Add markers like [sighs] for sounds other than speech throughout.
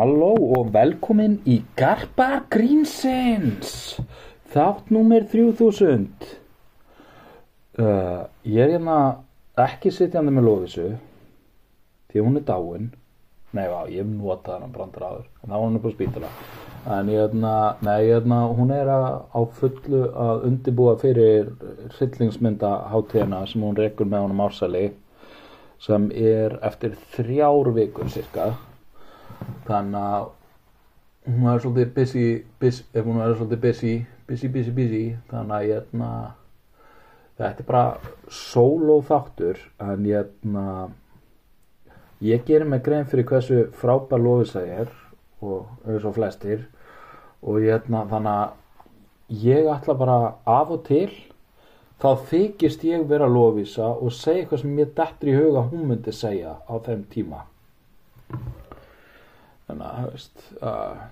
Halló og velkomin í Garpa Grínsins Þátt númer 3000 uh, Ég er hérna ekki sitjandi með Lófisu Því hún er dáin. Nei, já, ég hef notað hann brandar áður En þá var hún upp á spítala. En ég hérna, nei, ég hérna, hún er að, á fullu að undibúa fyrir hryllingsmynda hátíðina sem hún rekur með honum ársæli sem er eftir þrjár vikur cirka þannig að hún er svolítið busy, busy ef hún er svolítið busy, busy, busy, busy. Þannig að ég hérna þetta er bara solo þáttur en ég hérna ég gerir mig grein fyrir hversu frábær lofisa ég er og eins og flestir. Og ég hérna þannig að ég ætla bara af og til þá þykist ég vera lofisa og segja eitthvað sem ég dettur í huga hún myndi segja á þeim tíma þannig að, veist uh,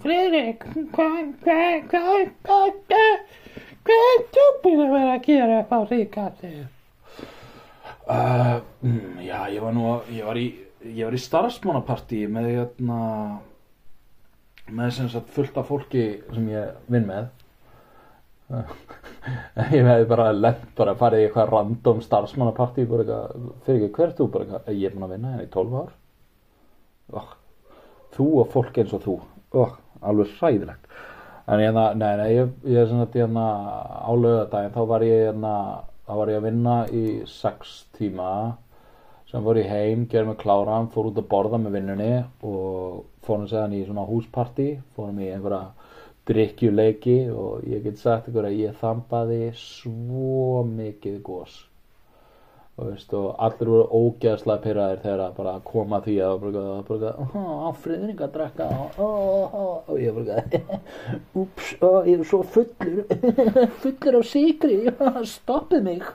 Friðrik, hvað, hvað, hvað, hvað, hvað, er þú búin að vera að gera upp á ríkastið? uh, mm, já, ég var nú ég var í, ég var í starfsmánapartí með hérna með sem sagt fullt af fólki sem ég vinn með. [laughs] Ég hefði bara lent bara farið í eitthvað random starfsmannapartí fyrir ekki hvert þú? Bara ég er búin að vinna hérna í 12 ár. Oh, þú og fólk eins og þú. Oh, alveg hræðilegt. En hérna, nei, nei, ég, ég er svona hérna á lögadaginn, þá var ég hérna, þá var ég að vinna í 6 tíma sem fór ég heim, gerði mig kláran, fór út að borða með vinnunni og fórum séðan í svona húspartí, fórum í einhverja drikkjuleiki og ég get sagt ykkur að ég þambaði svo mikið gós og, veist, og allir voru ógeðslega pyrraðir þegar að bara koma að því að bara, bara, á friðring að drakka og ég bara [laughs] ups, ég er svo fullur [laughs] fullur af síkri [laughs] stoppið mig.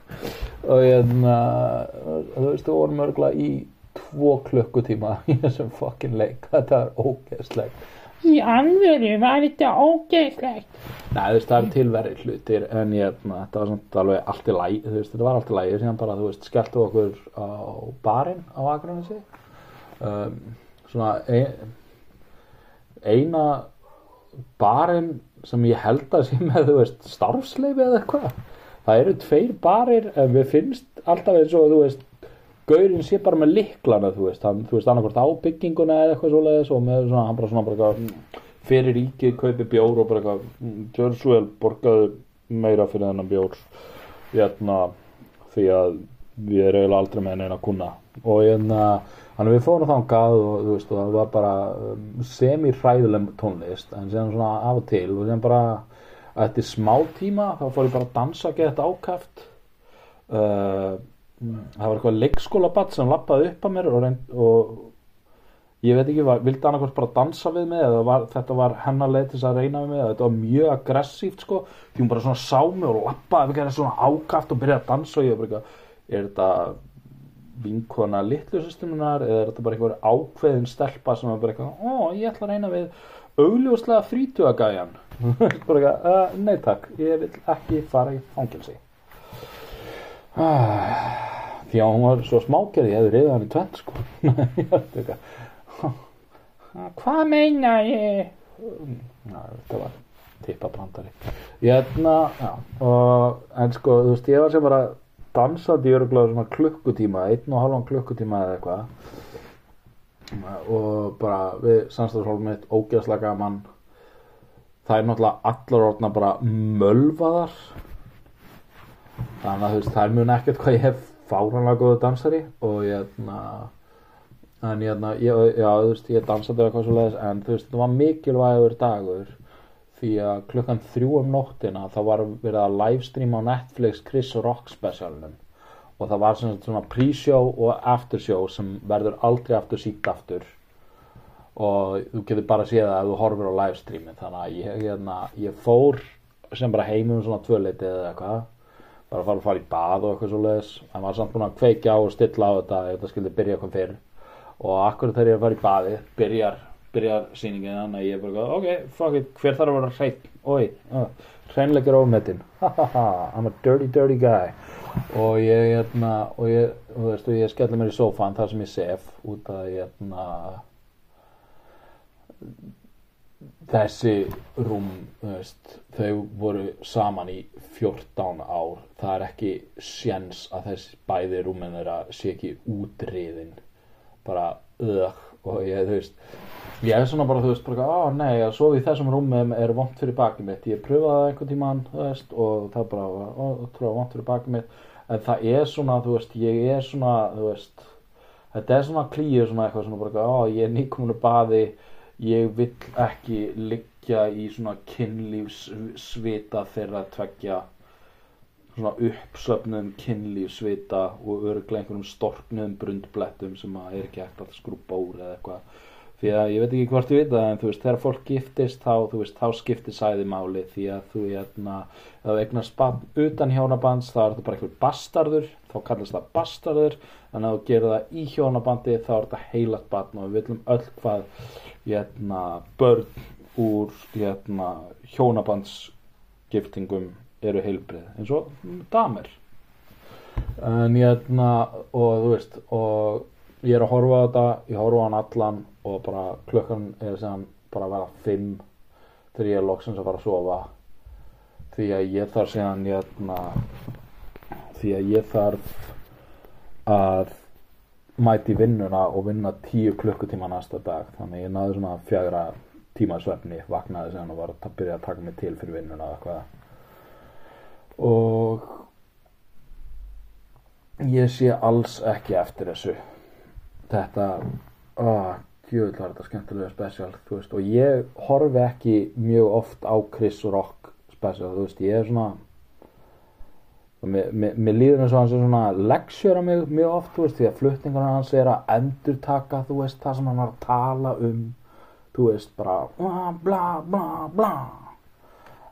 Og ég þú veist, þú vorum örgla í tvo klukkutíma í þessum fokkin leik. Þetta er ógeðslegt Í anveru var þetta ógeðslegt. Nei, þú veist, það er tilverri hlutir en ég, þetta var samt alveg allt í læg, þú veist, þetta var allt í læg síðan bara, þú veist, skelltu okkur á barinn á Akranesi um, svona ein, eina barinn sem ég held að sé með, þú veist, starfsleifi eða eitthvað það eru tveir barir en við finnst alltaf eins og, þú veist Gaurin sé bara með liklana, þú veist, hann, þú veist, annarkvært á bygginguna eða eitthvað svoleiðis og með svona, hann bara svona bara eitthvað fyrir ríkið, kaupi bjór og bara eitthvað, gjör svo vel, borgaðu meira fyrir þennan bjór, hérna, því að við erum eiginlega aldrei með neina kuna og hérna, hann við fórum þangað og þú veist, og það var bara um, semi-hræðileg tónlist, en síðan svona af og til og síðan bara, eftir smá tíma, þá fór ég bara að dansa geta ákæft, uh, það var eitthvað leikskólabatt sem lappaði upp að mér og, reynd, og ég veit ekki, var, vildi annarkvæmt bara dansa við mig eða var, þetta var hennar leið til þess að reyna við mig þetta var mjög aggressíft sko. Því hún bara svona sá mig og lappaði við svona ákaft og byrjaði að dansa og ég var bara er þetta vinkona litlusystemunar eða er þetta bara eitthvað ákveðin stelpa sem er bara eitthvað, ó ég ætla að reyna við augljóslega frítugagæjan [laughs] bara eitthvað, uh, nei takk ég vil ekki fara í fangilsi því að hún var svo smákerð ég hefði reyðið hann í tvent sko. [laughs] Hvað meina ég? Já, þetta var tippabrandari. Hérna, en sko, þú veist, ég var sem bara dansað í öruglega svona klukkutíma einn og halvan klukkutíma eða eitthvað. Og bara við samstæðarhólum mitt ógeðslega gaman. Það er náttúrulega allar orðna bara mölvaðar þannig að þú veist, þær mun ekkert hvað ég hef fáranlega góðu dansari og ég en ég, ég, já, þú veist, ég dansaði eitthvað svo leiðis en þú veist, þetta var mikilvægur dagur því að klukkan þrjú um nóttina þá var verið að livestreama á Netflix Chris Rock specialunum og það var svona pre-show og after-show sem verður aldrei aftur síkt aftur. Og þú getur bara að sé það að þú horfir á livestreami þannig að ég, hérna, ég fór sem bara heimum svona tvöleiti eða eitthvað bara að fara að fara í bað og eitthvað svo leiðis en var samt búin að kveikja á og stilla á þetta ef þetta skildi byrja eitthvað fyrr. Og akkur þegar ég er að fara í baði byrjar, byrjar síningin þannig að ég er bara ok, fuck it, hver þarf að vera hrein oi, uh, hreinleikir ofmetinn [laughs] hahaha, I'm a dirty dirty guy. Og ég, hérna, og ég, þú veist, ég skellir mér í sofan þar sem ég sef út að, hérna, þessi rúm veist, þau voru saman í 14 ár. Það er ekki sjens að þessi bæði rúmin þeirra sé ekki útriðin bara öð og ég, þú veist ég er svona bara, þú veist, bara, á nei að sofa í þessum rúmum er vont fyrir bakið mitt. Ég pröfaði það einhvern tímann, þú veist og það bara, ó, trúið vont fyrir bakið mitt. En það er svona, þú veist, ég er svona þú veist, þetta er svona klíu svona eitthvað svona bara, á ég er nýkominu baði ég vill ekki liggja í svona kynlífsvita þeirra tveggja. Svona uppsöfnum kynlífsvita og örglega einhverjum storknum brundblettum sem að er ekki hægt að skrúpa úr eða eitthvað því að ég veit ekki hvort ég veit það en þú veist þegar fólk giftist þá, þú veist, þá skiptir sæði máli. Því að þú hérna ef þú eignast bann utan hjónabands þá er þetta bara einhver bastardur þá kallast það bastardur en ef þú gerir það í hjónabandi þá er þetta heilat bann og við viljum öll hvað hérna börn úr hérna hjónabandsgiftingum eru heilbrið eins og damer en hérna og þú veist og ég er að horfa á þetta ég horfa á hann allan og bara klukkan er sem bara að vera fimm þegar ég er loksins að fara að sofa. Því að ég þarf síðan hérna því að ég þarf að mæti vinnuna og vinna tíu klukkutíma næsta dag. Þannig að ég náði svona fjagra tíma svefni vaknaði síðan og var að byrja að taka mig til fyrir vinnuna eitthvað. Og ég sé alls ekki eftir þessu. Þetta oh, djöðl var þetta skemmtilega spesial veist og ég horfi ekki mjög oft á Chris Rock spesial þú veist ég er svona mér, mér, mér líður eins og hans er svona leksjöra mig mjög oft veist því að flutningarna hans er að endur taka þú veist það sem hann var að tala um þú veist bara bla bla bla bla.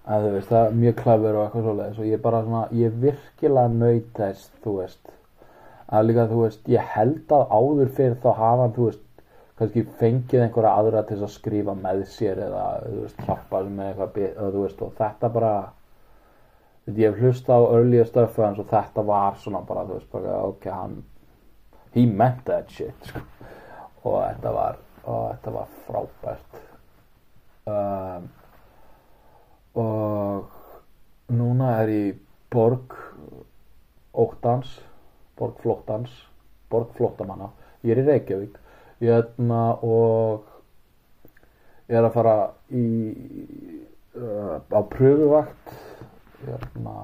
Að þú veist það er mjög klæfur og eitthvað svoleiðis og ég bara svona ég virkilega nöyt þess þú veist. Að líka þú veist ég held að áður fyrir þá hafa hann þú veist kannski fengið einhverja aðra til að skrifa með sér eða veist hjálpa með eitthvað veist og þetta bara ég hef hlusta á earlier stuff og þetta var svona bara veist bara ok hann he meant that shit sko. og þetta var og þetta var frábært. Um, og núna er ég borg óttans borg flóttans borg flóttamanna. Ég er í Reykjavík hérna og ég er að fara í uh, á pröfuvakt hérna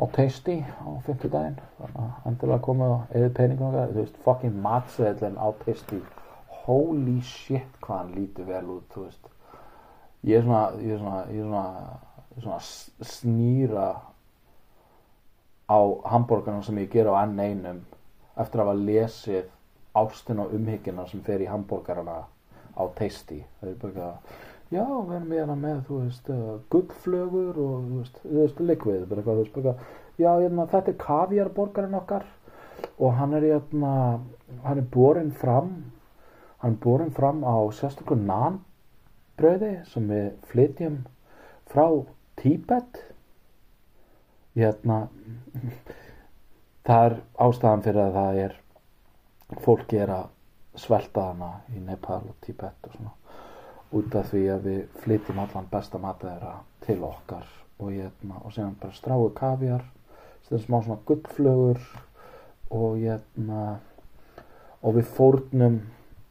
á Tasty á fimmtudaginn. Þannig að endilega komið og eða peningum okkar. Þú veist fucking matseðlinn á Tasty. Holy shit hvað hann lítur vel út þú veist. Ég er svona ég er svona, ég er svona, ég er svona snýra á hambúrgarna sem ég ger á enn einum eftir að hafa lesið ástin og umhyggina sem fer í hambúrgarana á Tasty. Það er bara eitthvað, já, við erum hérna með þú veist, uh, gullflögur og þú veist, þú veist, likvið bara eitthvað, þú veist, bara eitthvað, já, hérna, þetta er kavjarborgarinn okkar og hann er hérna hann er borin fram hann er borin fram á sérstökur nanbröði sem við flytjum frá Tíbet. Hérna [laughs] það er ástæðan fyrir að það er fólki er að svelta hana í Nepal og Tíbet og svona. Út af því að við flytjum allan besta mata þeirra til okkar og, hérna, og síðan bara stráu kavjar síðan smá svona gullflögur og hérna og við fórnum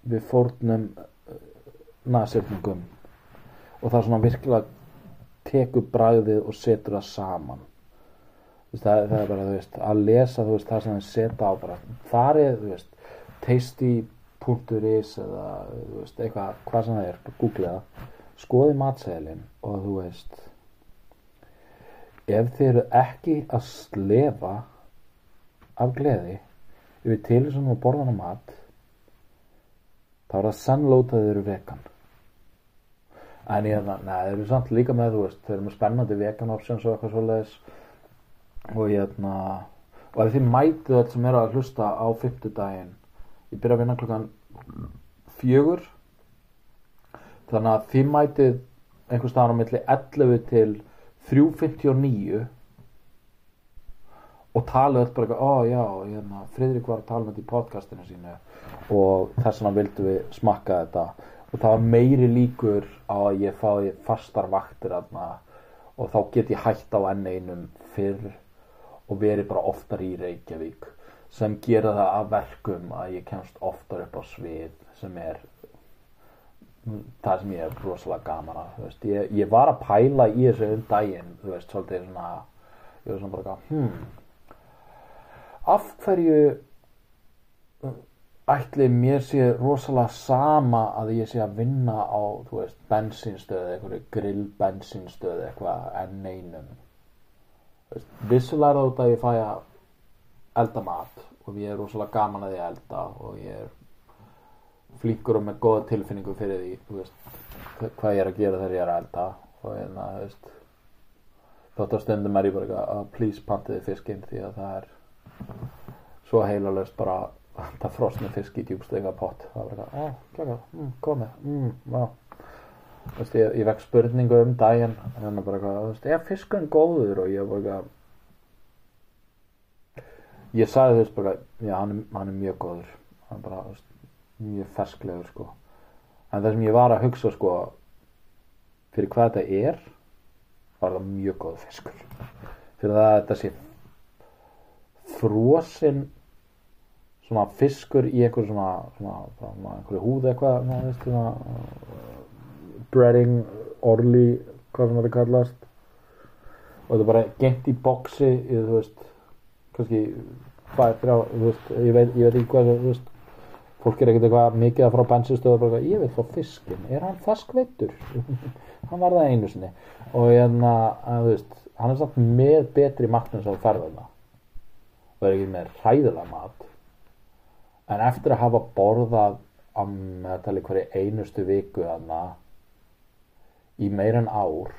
við fórnum nasirningum og það svona virkilega tekur bragðið og setur það saman. Það, það er bara þú veist, að lesa þú veist, það sem þið setja á bara. Farið þú veist, tasty.is eða veist, eitthvað hvað sem það er, bara googlið það. Skoði matseðilinn og þú veist ef þið eru ekki að slefa af gleði yfir til þessum að borða hana mat þá er það sannlót að þið eru vegan. En ég það, neða, þeir eru samt líka með þú veist, þeir eru með spennandi vegan options og eitthvað svoleiðis. Og hérna og ef þið mætið öll sem eru að hlusta á fimmtudaginn ég byrja að vinna klukkan fjögur. Þannig að þið mætið einhvers staðar á milli 11 til 3.59 og talið öll bara eitthvað, ó já, hérna, Friðrik var að tala með þetta í podcastinu sínu og þess vegna vildum við smakka þetta. Og það var meiri líkur á að ég fái fastar vaktir þarna og þá get ég hætt á enn einum fyrr og verið bara oftar í Reykjavík sem gera það að verkum að ég kemst oftar upp á svið sem er það sem ég er rosalega gaman að ég, ég var að pæla í þessu um daginn, þú veist, svolítið svona ég var svona bara eitthvað, hmm af hverju ætli mér sé rosalega sama að ég sé að vinna á, veist, bensínstöðu eitthvað grill bensínstöðu eitthvað enn einum? Þú veist, vissulega er það út að ég fæ að elda mat og ég er rosalega gaman að ég elda og ég er flinkur og með góða tilfinningu fyrir því veist, hva- hvað ég er að gera þegar ég er að elda og þótt að stundum er ég bara að please pantiði fiskinn því að það er svo heilalöst bara það frosni fisk í djúbstega pott. Það var eitthvað, kjaka, mm, komið mm, veist, ég, ég vekk spurningu um daginn en hann bara eitthvað, veist, er fiskurinn góður? Og ég bara eitthvað ég sagði veist bara, já, hann hann er mjög góður. Hann er bara, mjög fersklegur sko, en það sem ég var að hugsa sko fyrir hvað þetta er var það mjög góð fiskur. Fyrir það að þetta sé frosinn svona fiskur í einhver svona, svona, svona, einhverju húð eitthvað svona, uh, breading, orli hvað sem þetta kallast. Og þetta bara gengt í boxi í, þú veist kannski hvað er þrjá ég veit, ég veit ekki hvað veist fólk er ekkert eitthvað mikið að frá bensinstöðu eitthvað, ég vil fá fiskin, er hann ferskveittur? [laughs] Hann var það einu sinni. Og hérna, þú veist hann er samt með betri matnum sem ferðarna og er ekki með hræðilega mat. En eftir að hafa borðað á meðtali hverju einustu viku þarna í meira en ár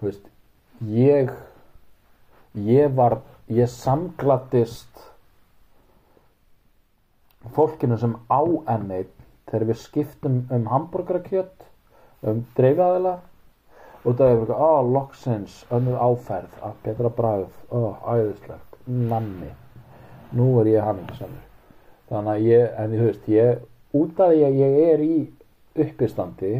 þú veist ég ég var ég samglattist fólkinu sem á ennið þegar við skiptum um hambúrgarakjöt um dreifaðila og það er eitthvað, ó, loksins önnur áferð, að betra bragð ó, æðislegt, nammi. Nú er ég hamingisamur þannig að ég, en þú veist ég, út af því að ég er í uppistandi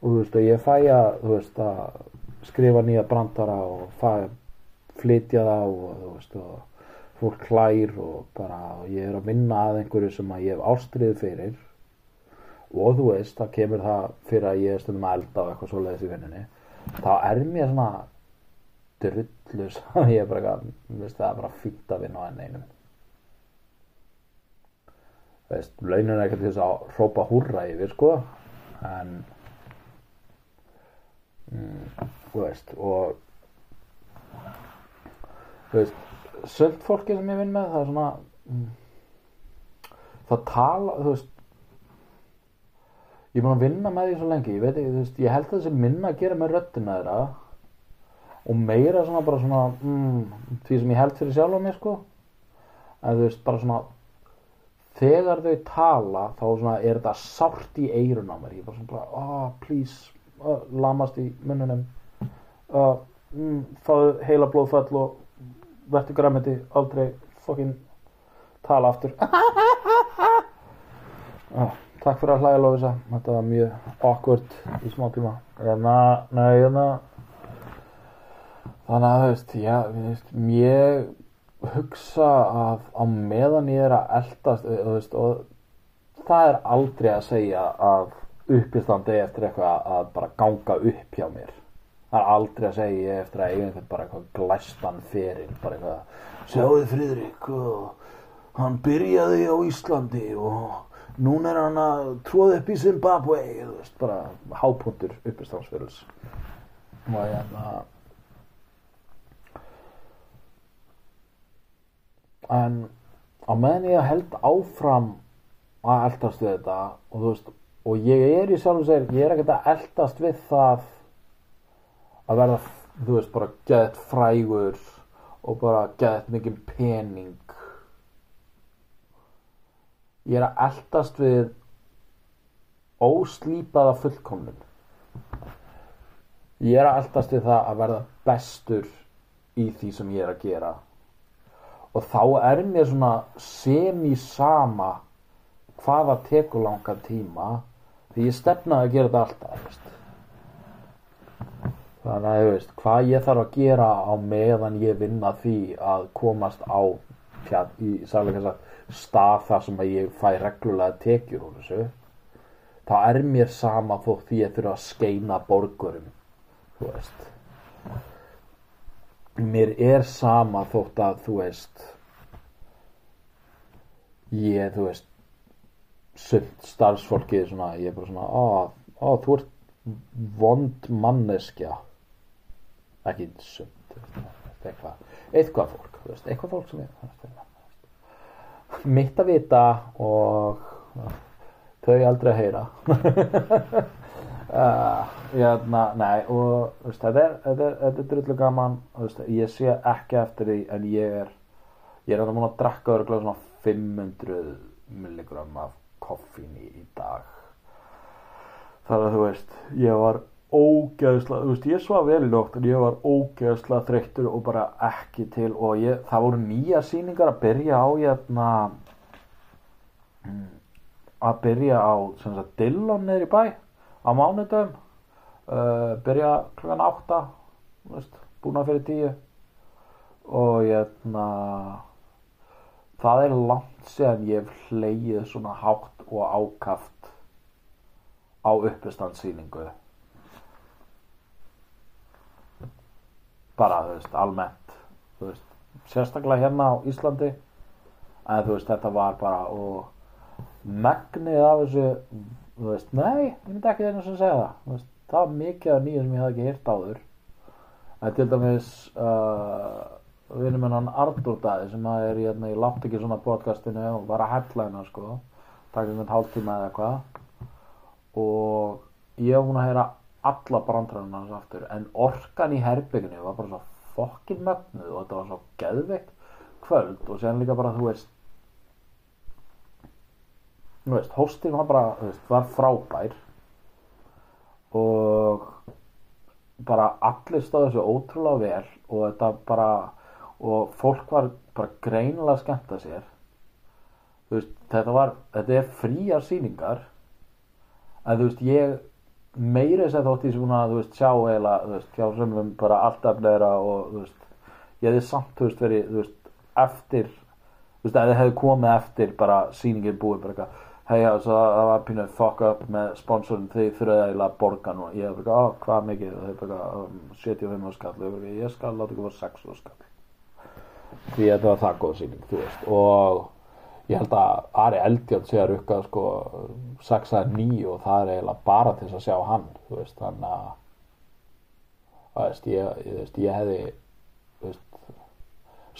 og þú veist, og ég fæ að þú veist, að skrifa nýja brandara og fæ að flytja það og þú veist, og fólk hlær og bara, og ég er að vinna að einhverju sem að ég hef ástriðið fyrir. Og þú veist, það kemur það fyrir að ég er stundum að elda og eitthvað svoleiðis í vinninni þá er mér svona drullu sem [laughs] ég er bara veist, það er bara fýtt að vinna á enn einum. Veist, launin er ekkert þess að hrópa húrra yfir, sko. En mm, þú veist, og þú veist, söld fólki sem ég vinn með, það er svona mm, það tala, þú veist ég er búin að vinna með því svo lengi ég ekki, veist, ég held að þessi minna að gera með röddina þeirra og meira svona bara svona mm, því sem ég held fyrir sjálf á mér sko. En þú veist, bara svona þegar þau tala þá svona er þetta sárt í eirun á mér. Ég er bara svona bara, oh please uh, lamast í munnunum uh, mm, fáðu heila blóðfall og verður græmiti aldrei fokkin tala aftur. Uh, [laughs] Takk fyrir að hlæja Lófisa, þetta var mjög awkward í smá tíma. Hérna, hérna, þannig að veist, já, veist, ég hugsa að á meðan ég er að eldast, veist, og það er aldrei að segja að uppistandi eftir eitthvað að bara ganga upp hjá mér. Það er aldrei að segja ég eftir að eiga einhvern bara eitthvað glæstan feril, bara eitthvað, sjáðu Friðrik, og hann byrjaði á Íslandi og núna er hann að tróða upp í Zimbabwe veist, bara hápuntur uppistansfyrils og hérna en á meðan ég held áfram að eldast við þetta og þú veist, og ég er í sjálfum segir, ég er ekkert að eldast við það að verða, þú veist, bara gett frægur og bara gett mikið pening. Ég er að eldast við óslýpaða fullkomnun. Ég er að eldast við það að verða bestur í því sem ég er að gera. Og þá er mér svona semi-sama hvaða tekur langan tíma því ég stefnaði að gera þetta alltaf veist. þannig að þú veist hvað ég þarf að gera á meðan ég vinna því að komast á fjall, í særlega sagt, stað þar sem að ég fæ reglulega tekjur úr þessu þá er mér sama þótt því ég þurfa að skeina borgurum þú veist mér er sama þótt að þú veist ég þú veist sumt starfsfólkið svona ég er bara svona á, á þú ert vond manneskja. Ekki sumt eitthvað, eitthvað fólk veist, eitthvað fólk sem er mitt að vita og þau aldrei að heyra. [laughs] Uh, jæna, nei og veist, þetta er, er, er drullu gaman veist, ég sé ekki eftir því en ég er ég er að múin að drakka örgulega svona 500 milligram af koffín í, í dag. Þar að þú veist ég var ógeðslega þú veist ég svaf vel í nótt en ég var ógeðslega þreyttur og bara ekki til og ég, það voru nýja síningar að byrja á hérna mm, að byrja á sem sagt Dillon í bæ á mánudum uh, byrja klukkan 8 þú veist, búin að fyrir 10 og hérna það er langt séðan ég hef hleyið svona hátt og ákaft á uppistandsýningu. Bara þú veist, almennt þú veist, sérstaklega hérna á Íslandi. En þú veist, þetta var bara og megnið af þessu þú veist, nei, ég myndi ekki þeirra sem segja það. Veist, það var mikið af nýjum sem ég hafði ekki hýrt áður. En til dæmis uh, vinnum hennan Artur Daði sem að er hérna, ég látt ekki svona podcastinu og bara headlina sko um einn hálftíma eða eitthvað. Og ég hef búin að heyra alla brandræðuna hans aftur en orkan í herbygginu var bara svo fokkin mögnuð og þetta var svo geðveikt kvöld og séðan líka bara þú veist þú veist, hóstin var bara veist, var frábær og bara allir stóðu þessu ótrúlega vel og þetta bara og fólk var bara greinilega að skemmta sér veist, þetta var þetta er fríar sýningar en þú veist, ég meira þess að þótt ég svona, þú veist, sjá eða, þú veist, hjá sömum bara allt efnilegra og, þú veist, ég hefði samt, þú veist, verið, þú veist, eftir, þú veist, að þið hefði komið eftir bara sýningin búið, bara eitthvað, hei, altså, það var pínuð fuck up með sponsorin, þið þurfaði að borga nú, ég hef bara, hvað mikið, og þau bara, um, 75 skall, og ég bara, ég skal láta ykkur fara 6 skall, því að þetta var það góð sýning, þú veist, og ég held að Ari Eldjátt sé að rukka sko 6 að 9 og það er eiginlega bara til að sjá hann þú veist þannig að þú veist ég, ég, veist, ég hefði veist,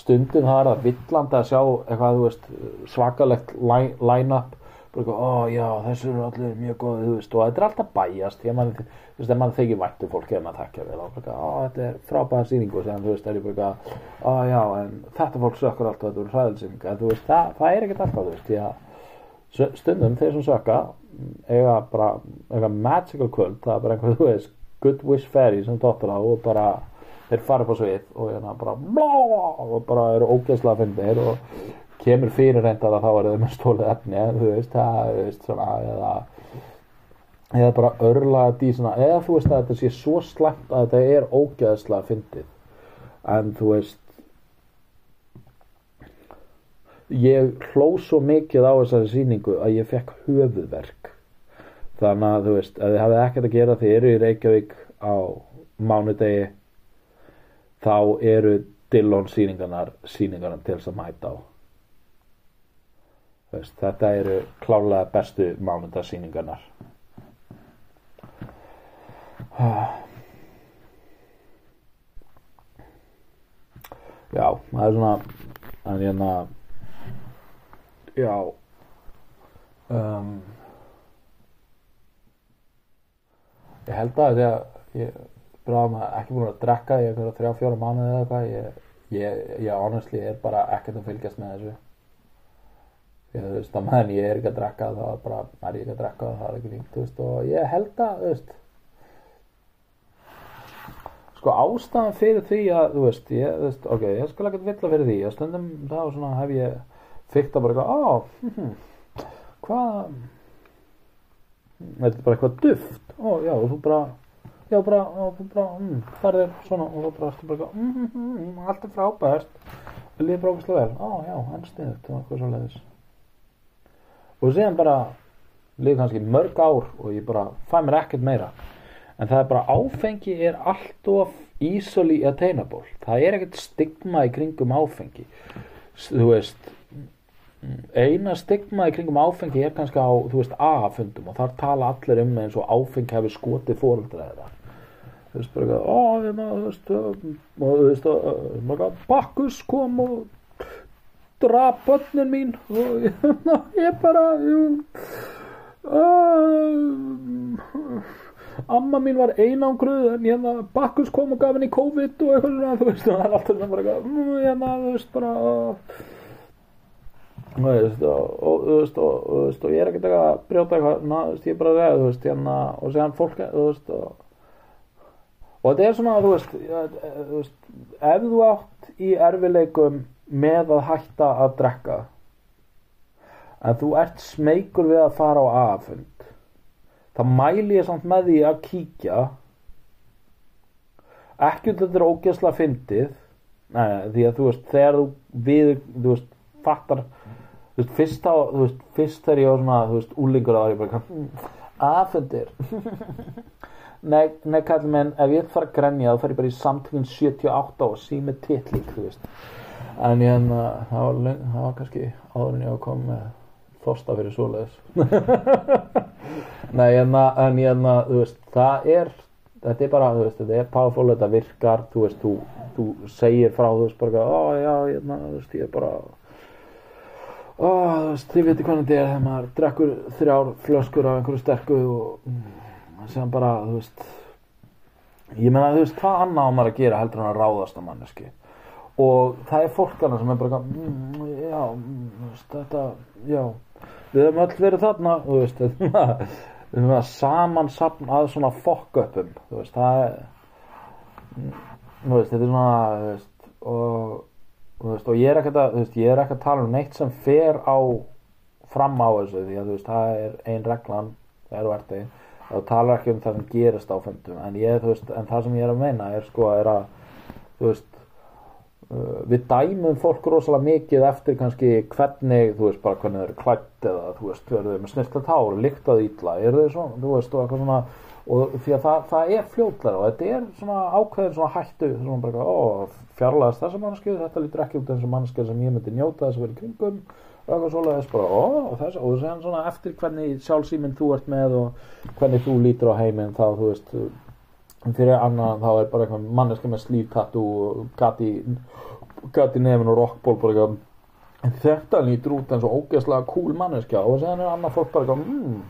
stundum það er það villandi að sjá eitthvað veist svakalegt line-up bara ó já þessu eru allir mjög veist og þetta er alltaf bæjast mann, veist, ef mann þykir vættu fólk ef maður þekkja vel og bara, ó þetta er frábæða sýningu sem þú veist, er ég bara ó já en þetta fólk sökkur alltaf þetta úr hræðilsýningu en þú veist, það, það er ekkert alltaf, þú veist já, stundum þeir sem sökka eiga bara, eiga magical kvöld, það er bara einhver, þú veist good wish fairy sem tóttur á og bara þeir fara upp á svið og hérna bara og bara eru ógeðslega að finna þeir og kemur fyrir reyndar að þá er það með stólið efni þú veist, það, þú veist, svona eða, eða bara örlaða dí svona, eða þú veist að þetta sé svo slæmt að þetta er ógeðslega fyndið. En þú veist ég hló svo mikið á þessari síningu að ég fekk höfuðverk. Þannig að þú veist, ef þið hafið ekkert að gera þið eru í Reykjavík á mánudegi þá eru Dillon síningarnar síningarnar til þess að mæta á Veist, þetta eru klálega bestu mánundarsýningarnar já, það er svona en hérna já um, ég held að að ég bráðum að ekki búin að drekka í einhverja þrjá fjóra mánuði eða eitthvað ég, ég, ég honestly er bara ekkert að fylgjast með þessu ég, þú veist, að meðan ég er ekki að drekka þá er bara, er ég ekki að drekka það er ekki líkt, þú veist, og ég held að, þú veist sko ástæðan fyrir því að þú veist, ég, þú veist, ok, ég skal ekkert villa fyrir því að stundum þá svona hef ég fyrkt að bara eitthvað, á, hm, hvað er þetta bara eitthvað duft? Ó, já, og þú bara já, bara, og þú bara, hm, færðir svona og þú bara, ertu bara hm, hm, hm, allt er frábært, það líður brókislega vel. Á, já, enn sniðut og eitthvað svo leiðis og síðan bara líður kannski mörg ár og ég bara fæ mér ekkert meira. En það er bara áfengi er allt of easily attainable. Það er ekkert stigma í kringum áfengi. Þú veist eina stigma í kringum áfengi er kannski á, þú veist, A-fundum og þar tala allir um eins og áfengi hefur skotið fóreldra þeirra. Þú veist, bara eitthvað, ó, hérna, þú veist og þú veist, Bakkus kom og draf börnin mín og ég [laughs] bara jú, uh, amma mín var einangruð en hérna Bakkus kom og gaf henni COVID og eitthvað svona, þú veist, og [laughs] það er alltaf bara eitthvað, hérna, þú veist, bara uh, Þú veist, og, og, þú veist, og, þú veist, og ég er ekkert eitthvað að brjóta eitthvað, na, þú veist, ég er bara að segja, þú veist, hérna, og séðan fólk, þú veist, og, og þetta er svona, þú veist, þú veist, ef þú átt í erfileikum með að hætta að drekka, en þú ert smeykur við að fara á aðfund, það mæli ég samt með því að kíkja, ekki út þetta er ógeðslega fyndið, því að þú veist, þegar þú við, þú veist, fattar, þú veist, fyrst á, þú veist, fyrst þegar ég var svona, þú veist, úlingur að var ég bara, aðfundir [laughs] nei, nei, kallið minn ef ég fara að grenja, þá fer ég bara í samtökun 78 og sími titling, þú veist en ég en það það var kannski áður en ég var komið með þorsta fyrir svoleiðis. [laughs] Nei, en að, en ég en að, þú veist, það er þetta er bara, þú veist, þetta er powerful, þetta virkar, þú veist, þú, þú segir frá, þú veist, bara, ó, já, ég, þú veist, ég er bara Ó, þú veist, þið veitir hvernig þetta er þegar maður drekkur þrjár flöskur af einhverju sterku og mm, sem bara, þú veist ég meina, þú veist, hvað annað á maður að gera heldur en að ráðast á manneski og það er fólk annað sem er bara mm, já, mm, veist, þetta já, við höfum öll verið þarna veist, við höfum að samansapn að svona veist, það er mm, veist, þetta er svona veist, og og ég er ekkert að, tala um neitt sem fer á fram á þessu því að það er ein reglan þú ert einn, þá talar ekki um það sem gerist á fundum, en ég, veist en það sem ég er að meina er sko er að veist við dæmum fólk rosalega mikið eftir kannski hvernig, þú veist, bara hvernig þau eru klætt eða, þú veist, eru þau með snirtla tár líktað ítla, eru þau svona, þú veist, og eitthvað svona og því að það, það er fljótlega og þetta er svona ákveðin svona hættu svona bara, ó, fjarlæðast þessa mannskið þetta lítur ekki út eins og mannskið sem ég myndi njóta þess að vera í kringum og eitthvað svoleiðis bara, ó, og þess og sen svona eftir hvernig sjálfsýminn þú ert með og hvernig þú lítur á heiminn þá, þú veist fyrir annan þá er bara eitthvað manneskið með slívtattu og gati gati nefn og rockból bara eitthvað þetta lítur út eins og ógeðslega cool manneskja. Og sen er annað fólk bara eitthvað, mmm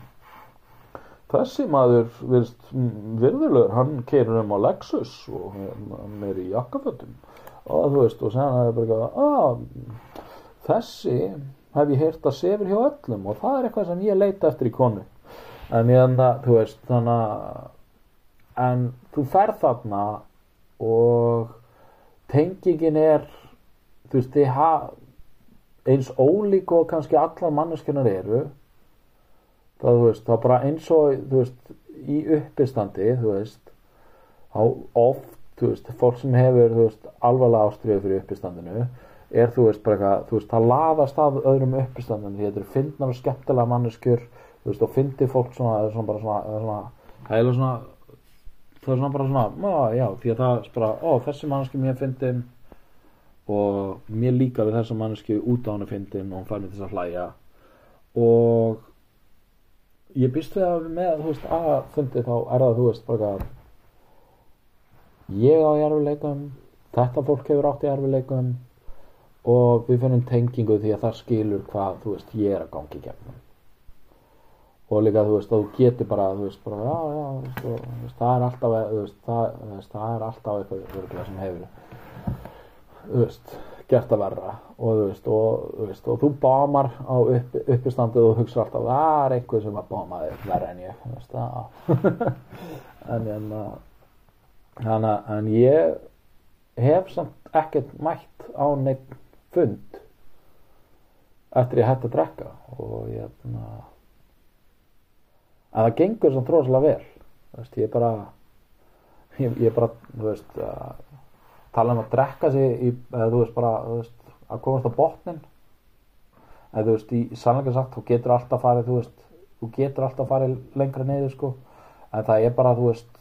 þessi maður virðist mm, virðulegur, hann keirir um á Lexus og hann er í jakkafötum. Og þú veist, og sen er það bara eitthvað, að þessi hef ég heyrt að sefur hjá öllum og það er eitthvað sem ég leita eftir í konu. En ég en það, þú veist, þannig að en þú ferð þarna og tengingin er þú veist, þið ha eins ólík og kannski allar manneskjunar eru það þú veist, þá bara eins og þú veist, í uppistandi þú veist, þá oft þú veist, fólk sem hefur þú veist, alvarlega ástriðu fyrir uppistandinu er þú veist, bara eitthvað, þú veist, það laðast af öðrum uppistandinu, því þetta eru fyndnar og skemmtilega manneskjur, þú veist, og fyndi fólk svona, það er svona bara svona, það er svona það er svona, bara svona, já, já, því að það bara ó, þessi manneski mér fyndin og mér líka við þessa manneski út á hana fyndin og hún fær mér þess að hlæja. Og ég býst við að með þú veist að fundi þá er það þú veist bara að ég á í erfileikum þetta fólk hefur átt í erfileikum og við finnum tengingu því að það skilur hvað þú veist ég er að gangi í gegnum og líka þú veist þú getur bara þú veist bara já já þú veist, það er alltaf þú veist, það, þú veist, það er alltaf eitthvað örugglega sem hefur þú veist gert að verra. Og þú veist og þú, veist, og þú bámar á upp, uppistandið og hugsa alltaf það er einhver sem að báma þig verra en ég? Þú veist það [laughs] en en þannig að en ég hef samt ekkert mætt á neitt fund eftir ég hætti að drekka. Og ég hérna að það gengur samt rosalega vel. Veist, ég bara ég, ég bara, þú veist að tala um að drekka sig í, eða veist bara, að komast á botnin eða þú veist, í sannleika sagt, þú getur alltaf farið, þú þú getur alltaf farið lengra niður sko. En það er bara, þú veist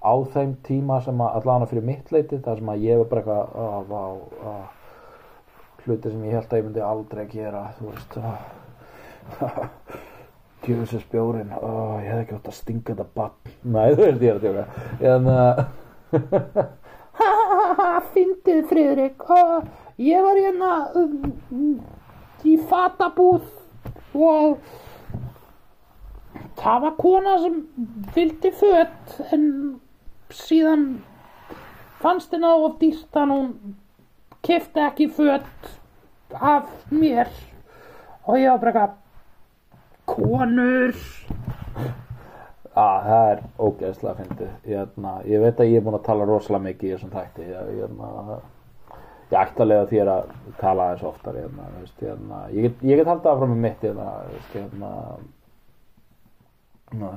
á þeim tíma sem að allavega fyrir mitt leiti, það sem að ég var bara eitthvað að, að, að hluti sem ég held að ég myndi aldrei gera þú veist [laughs] djöfisins bjórin ó, ég hef ekki átt að stinga þetta bann nei, þú veist, ég er að djóka. En uh, [laughs] Ha ha ha, fyndið Friðrik. Uh, ég var hérna um, um, í fatabúð og það var kona sem vildi fött en síðan fannst henni það of dýrt að hún kefti ekki fött af mér. Og ég var bara konur. Að það er ógeðslega fyndið. Hérna, ég veit að ég er búin að tala rosalega mikið í þessum þætti. Ég, hérna, ég ætti að lega þér að tala aðeins oftar hérna, ég, ég get haldið mitt þú veist, hérna. Na,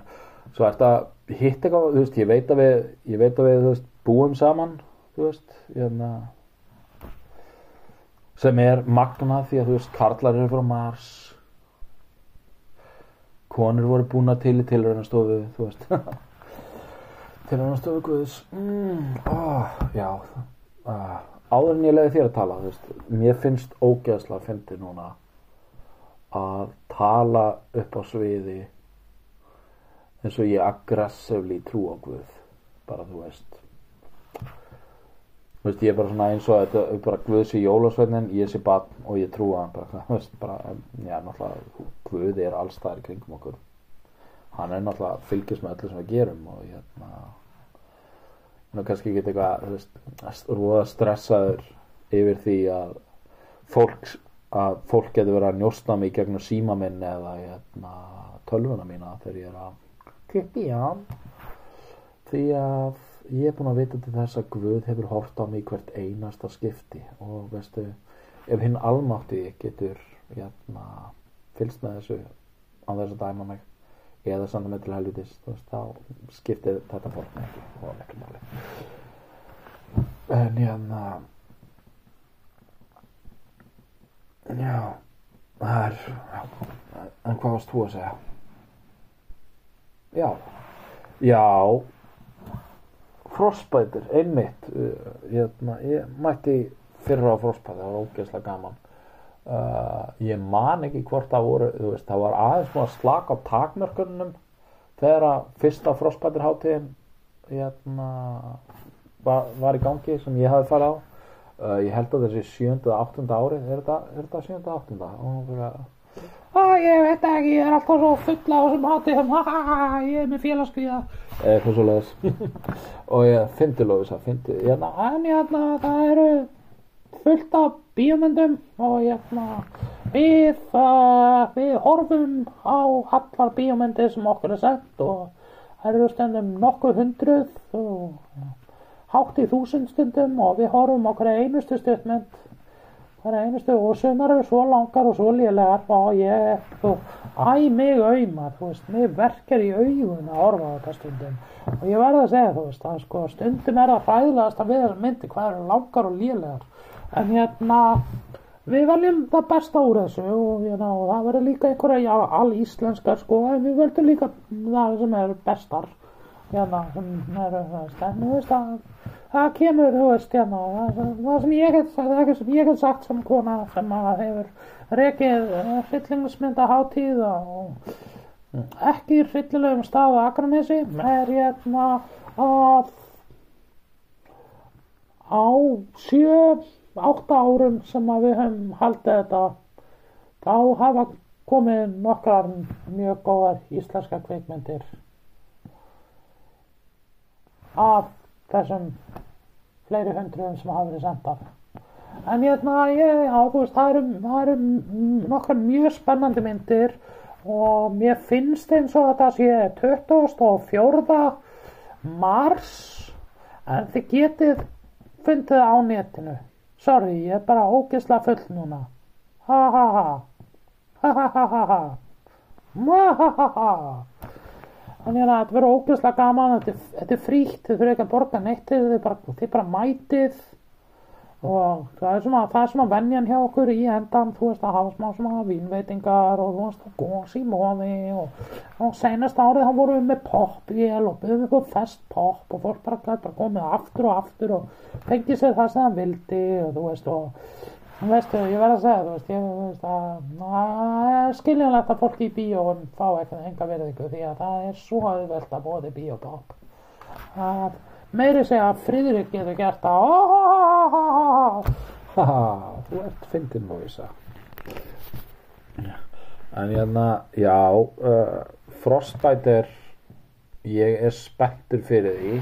svo ert að hitta eitthvað, veist, ég veit að við ég veit að við, veist, búum saman veist, sem er magnað því að karlar eru frá Mars konur voru búna til í tilraunastofu þú veist. [laughs] Tilraunastofu Guðs. Mm, oh, já. Uh, áður en ég leiði þér að tala veist, mér finnst ógeðslega að fyndi núna að tala upp á sviði eins og ég aggressively trú á Guð bara þú veist Þú veist, ég er bara svona eins og þetta er bara Guð sé jólasveinin, ég sé barn og ég trúa hann bara, [laughs] þú veist, bara, já, náttúrulega Guð er alls það í kringum okkur. Hann er náttúrulega fylgjast með öllu sem við gerum og hérna nú kannski ekki eitthvað, þú veist rúða stressaður yfir því að fólk að fólk getur verið að njósta mig gegnum síma minn eða hérna tölvuna mína þegar ég er að klippi hann. Því að ég er búin að vita til þess að Guð hefur hort á mig hvert einasta skipti. Og veistu, ef hinn almátti getur hérna, fylgst með þessu á þess að dæma mig eða sanda mig til helvitis veist, þá skiptir þetta fólk ekki og ekki máli. En hérna já það er já, en hvað varst þú að segja? Já. Já Frostbiter, einmitt uh, hérna, ég mætti fyrra á Frostbiter, það var ógeðslega gaman. Uh, ég man ekki hvort það voru, veist, það var aðeins mjög slaka á takmörkunum þegar að fyrsta Frostbiter hátíðin hérna var, var í gangi sem ég hafi farið á. Uh, ég held að þessi sjönda, áttunda ári er þetta, er þetta sjönda, áttunda? Og Á, ég veit ekki, ég er alltaf svo fulla á þessum hátíðum, ha ha ha, ég er með félagskvíða. eitthvað svo leiðis [laughs] og ég fyndi lóðis að fyndi hérna, En hérna, það eru fullt af bíómyndum og hérna, við, uh, við horfum á allar bíómyndir sem okkur er sett og það eru stundum nokkuð hundruð og hátt í þúsund stundum og við horfum okkur einustu stundmynd Það er einustu og sumar eru svo langar og svo lélegar og ég er, þú, æ mig auðmar, þú veist, mér verkar í augun að horfa á þetta stundum. Og ég verði að segja, þú veist, að sko stundum er það fræðilegast að við þessar myndi hvað eru langar og lélegar. En hérna, við veljum það besta úr þessu og, hérna, og það verður líka einhverja alíslenskar sko, en við veldum líka það sem eru bestar hérna, sem eru, en þú veist að það kemur, þú veist, hérna, það, sem ég get, það sem ég get sagt sem kona sem að hefur rekið hryllingsmynda hátíð og ekki hryllilegum stað á Akranesi er hérna að á sjö, átta árum sem að við höfum haldið þetta þá hafa komið nokkrar mjög góðar íslenska kveikmyndir af þessum fleiri hundruðum sem hafa verið sendar en hérna, ég, veist, það eru, það eru nokkar mjög spennandi myndir og mér finnst eins og þetta sé 24. mars En þið getið fundið á netinu. Sorry, ég er bara ógeðslega full núna. Ha ha ha. Ha ha ha ha ha. Ma ha ha ha. Þannig að þetta verður ógeðslega gaman, þetta, er- þetta er frítt, þið þurfið ekki að borga neitt þið bara, þið bara mætið. Og það er svona, það er svona venjan hjá okkur í endan, þú veist að hafa smá svona vínveitingar og þú veist að gós í móði og, og seinast árið þá vorum við með popvél og byggðum ykkur fest pop og fólk bara gæti bara komið aftur og aftur og fengið sér það sem það vildi og þú veist og þú veist, ég verð að segja, þú veist, ég veist að skiljanlegt að fólk í bíóum fá eitthvað enga verðingu því að það er svo auðvelt að bóði bíópop að meiri segja að Friðrik getur gert það oh, Haha, þú ert fyndin Lóisa En hérna, já uh, Frostbite er ég er spenntur fyrir því.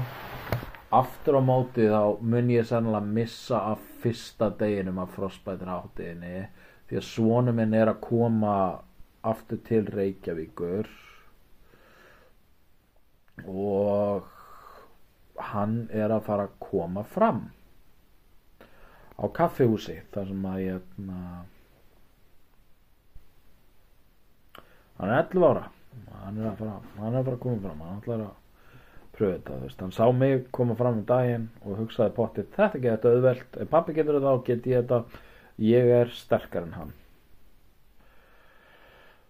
Aftur á móti þá mun ég sennilega missa af fyrsta deginum af Frostbite hátíðinni því að svonu minn er að koma aftur til Reykjavíkur og hann er að fara að koma fram á kaffihúsi þar sem að ég na, hann er 11 ára. Hann er að fara, hann er að fara að koma fram. Hann ætlar að pröfa þetta þú veist. hann sá mig koma fram um daginn og hugsaði pottið þetta getur þetta auðvelt. Ef pappi getur þetta þá get ég þetta. Ég er sterkar en hann.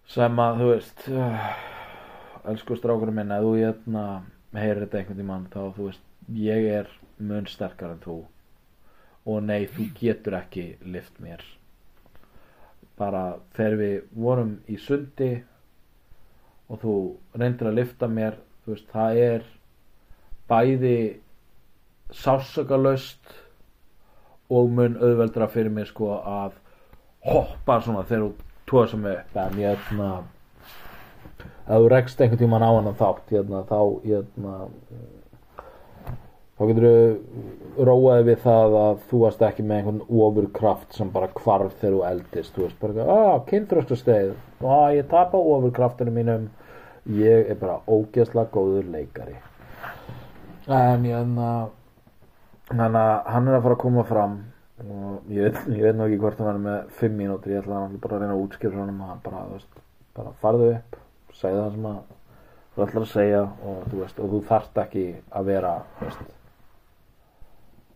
Sem að þú veist [sighs] elsku strákurinn minn að þú hérna heyrir þetta einhvern tímann þá þú veist ég er mun sterkar en þú. Og nei þú getur ekki lift mér. Bara þegar við vorum í sundi og þú reyndir að lifta mér þú veist það er bæði sásökalaust og mun auðveldra fyrir mér sko að hoppa svona þegar þú tóða sem upp. En ég hérna ef þú rekst einhvern tímann á hann þátt hérna, þá hérna, þá getur þú róaði við það að þú varst ekki með einhvern ofurkraft sem bara hvarf þegar þú eldist. Þú veist bara, að kynþröskusteið að ég tapa ofurkraftinu mínum. Ég er bara ógeðslega góður leikari en hérna þannig að hann er að fara að koma fram og ég veit, ég veit nú ekki hvort hann verður með fimm mínútur, ég ætla að bara að reyna að útskýra hann að bara, veist, bara farðu upp segja það sem þú ætlar að segja og þú veist, og þú þarft ekki að vera, veist.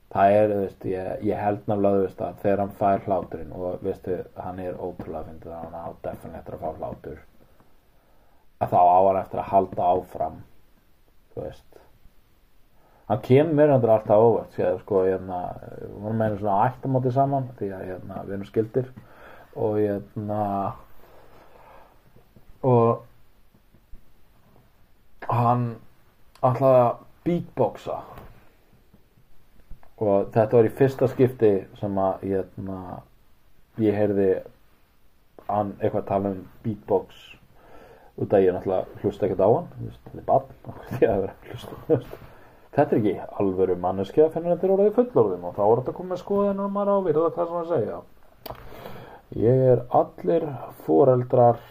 Það er, ég, ég held nefnilega, að þegar hann fær hláturinn og, hann er ótrúlega fyndið að hann á definitely eftir að fá hlátur að þá á hann eftir að halda áfram þú veist hann kemur hendur alltaf óvart því að sko hérna við vorum með einu svona ættamóti saman því að hérna við erum skildir og hérna og hann ætlaði að beatboxa og þetta var í fyrsta skipti sem að hérna, ég heyrði hann eitthvað tala um beatbox út að ég náttúrulega hlusta ekkert á hann þetta er barn [laughs] því að vera að hlusta veist. Þetta er ekki alvöru manneskja finnur þetta er orðið fullorðum og þá er þetta komið skoðin og maður á að virða það sem að segja. Ég er allir foreldrar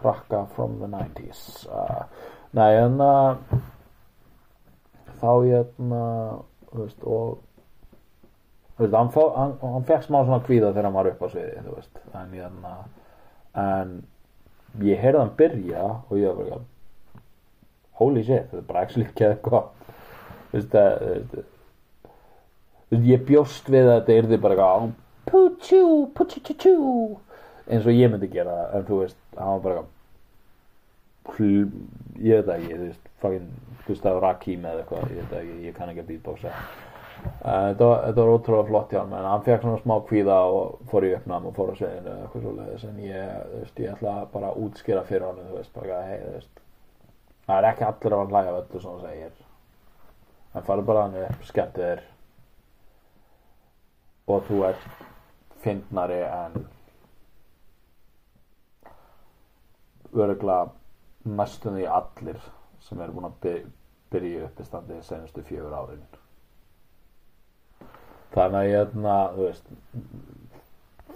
krakka from the 90s uh, nei en uh, þá hérna þú veist og þú veist, hann, hann, hann fekk smá svona kvíða þegar hann var upp á sviði þú veist, en hérna en ég heyrði hann byrja og ég var bara holy shit, þetta er bara ekki eitthvað ég bjóst við að þetta yrði bara putjú, putjú, eins og ég myndi gera það, en þú veist, hann var bara ég veit það ekki, þú veist, fucking Gustaf Rakim eða eitthvað, ég veit það ekki, ég kann ekki að beatboxa. Þetta, var, þetta var ótrúlega flott hjá hann en hann fekk svona smá kvíða og fór í uppnám og fór sviðinu eða eitthvað svoleiðis en ég, þú veist, ég ætla bara að útskýra fyrir hann þú veist, bara hei, þú veist það er ekki allir að hann af öllu hann segir en farið bara hann upp, skemmtu þér. Og þú ert fyndnari en öruglega næstum því allir sem eru búin að by byrja upp í standi senustu fjögur árin. Þannig að ég hérna, þú veist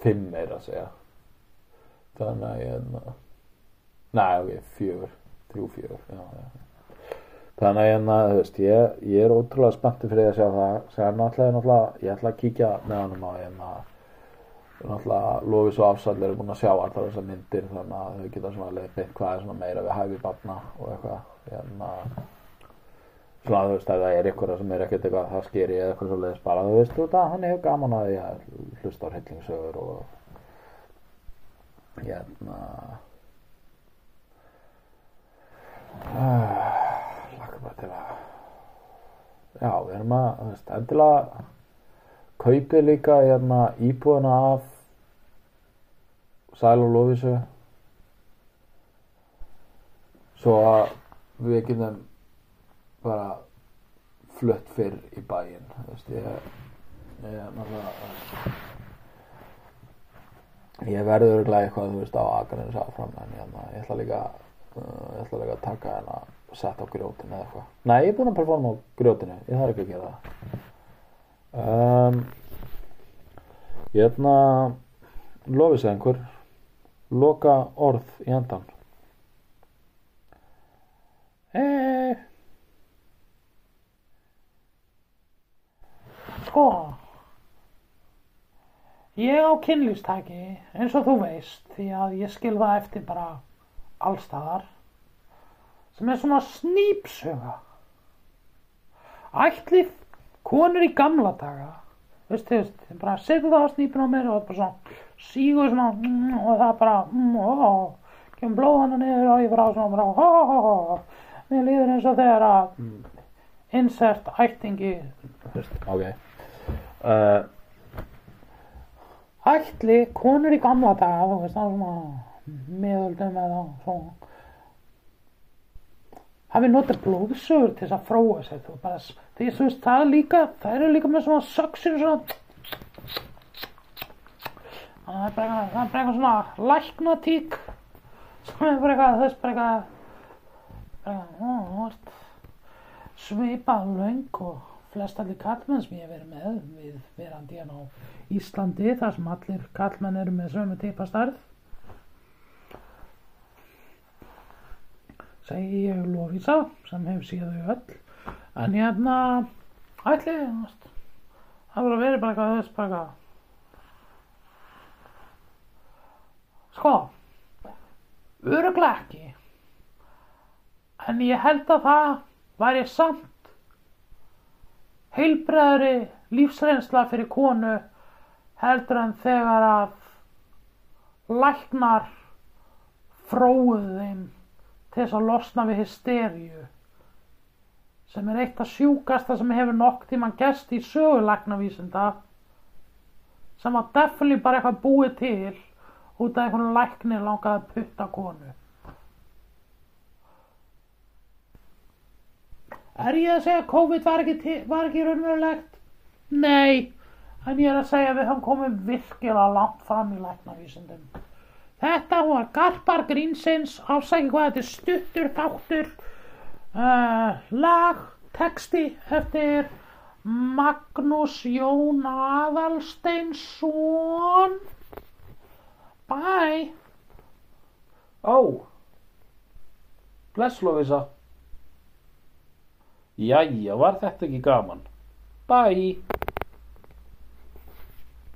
fimm er að segja. Þannig að ég hérna næ, ok, fjögur þrjú fjögur, já, já þannig að hérna, veist, ég, ég er ótrúlega spenntið fyrir að sjá það. Sem náttúrulega, náttúrulega, ég ætla að kíkja með honum á hérna náttúrulega Lofís og Afsall eru búin að sjá alltaf þessar myndir þannig að þau geta svona leiðbeitt hvað er svona meira við hæfi barna og eitthvað hérna. Svona þú veist að það er ykkur sem er ekkert eitthvað það skeri eða eitthvað svo leiðis bara. Þú veist þú að hann hefur gaman að að hlusta á hryllingsögur og hérna. Uh, lakka bara til að já við erum að þú veist endilega kaupið líka hérna íbúðina af Sæl og Lófísu svo að við getum bara flutt fyrr í bæinn þú veist ég ég, náttúrulega, ég verður örugglega eitthvað þú veist á Akranis áfram en hérna, ég ætla líka uh, ég ætla líka að taka hérna setja á grjótinu eða eitthvað. Nei ég er búinn að performa á grjótinu ég þarf ekki að gera það. Um, hérna lofið sig einhver. Loka orð í endan Eh, sko, ég á kynlýstæki eins og þú veist því að ég skil það eftir bara allstaðar sem er svona snýpsuga. Ætli konur í gamla daga, veist þú veist, ég bara setja það á snýpin á mér og það bara svona sígur svona mm, og það bara, mm, kemur blóðana niður og ég bara svona bara, ó, ó, ó, mér líður eins og þegar að insert ættingi ok. Uh, ætli konur í gamla daga þú veist, á svona miðöldum eða svona hafi notað blóðsögur til þess að fróa sig. Þú bara, því þú veist, það líka það eru líka með svona söksir svona það er bara eitthvað það svona læknatík sem er bara eitthvað þess bara eitthvað svipað löng og flest allir kallmenn sem ég hef verið með við verandi hérna á Íslandi þar sem allir kallmenn eru með sömu típa starð segi ég Lófísa sem hefur síðu þau öll. En hérna ætli það voru að vera bara eitthvað þess bara eitthvað. Sko öruglega ekki. En ég held að það væri samt heilbreðari lífsreynsla fyrir konu heldur en þegar að læknar fróuðu þeim til þess að losna við hysteríu sem er eitt af sjúkasta sem hefur nokk tíman gerst í sögulæknavísinda sem var definitely bara eitthvað búið til út af einhvern læknir langaði að putta konu Er ég að segja að COVID var ekki, var ekki raunverulegt? Nei, en ég er að segja að við höfum komið virkilega langt fram í læknavísindum. Þetta var Garpar Grínsins, ásæki hvað þetta er stuttur þáttur, uh, lag, texti eftir Magnús Jón Aðalsteinsson. Bye. ó. Bless Lófísa jæja var þetta ekki gaman? Bye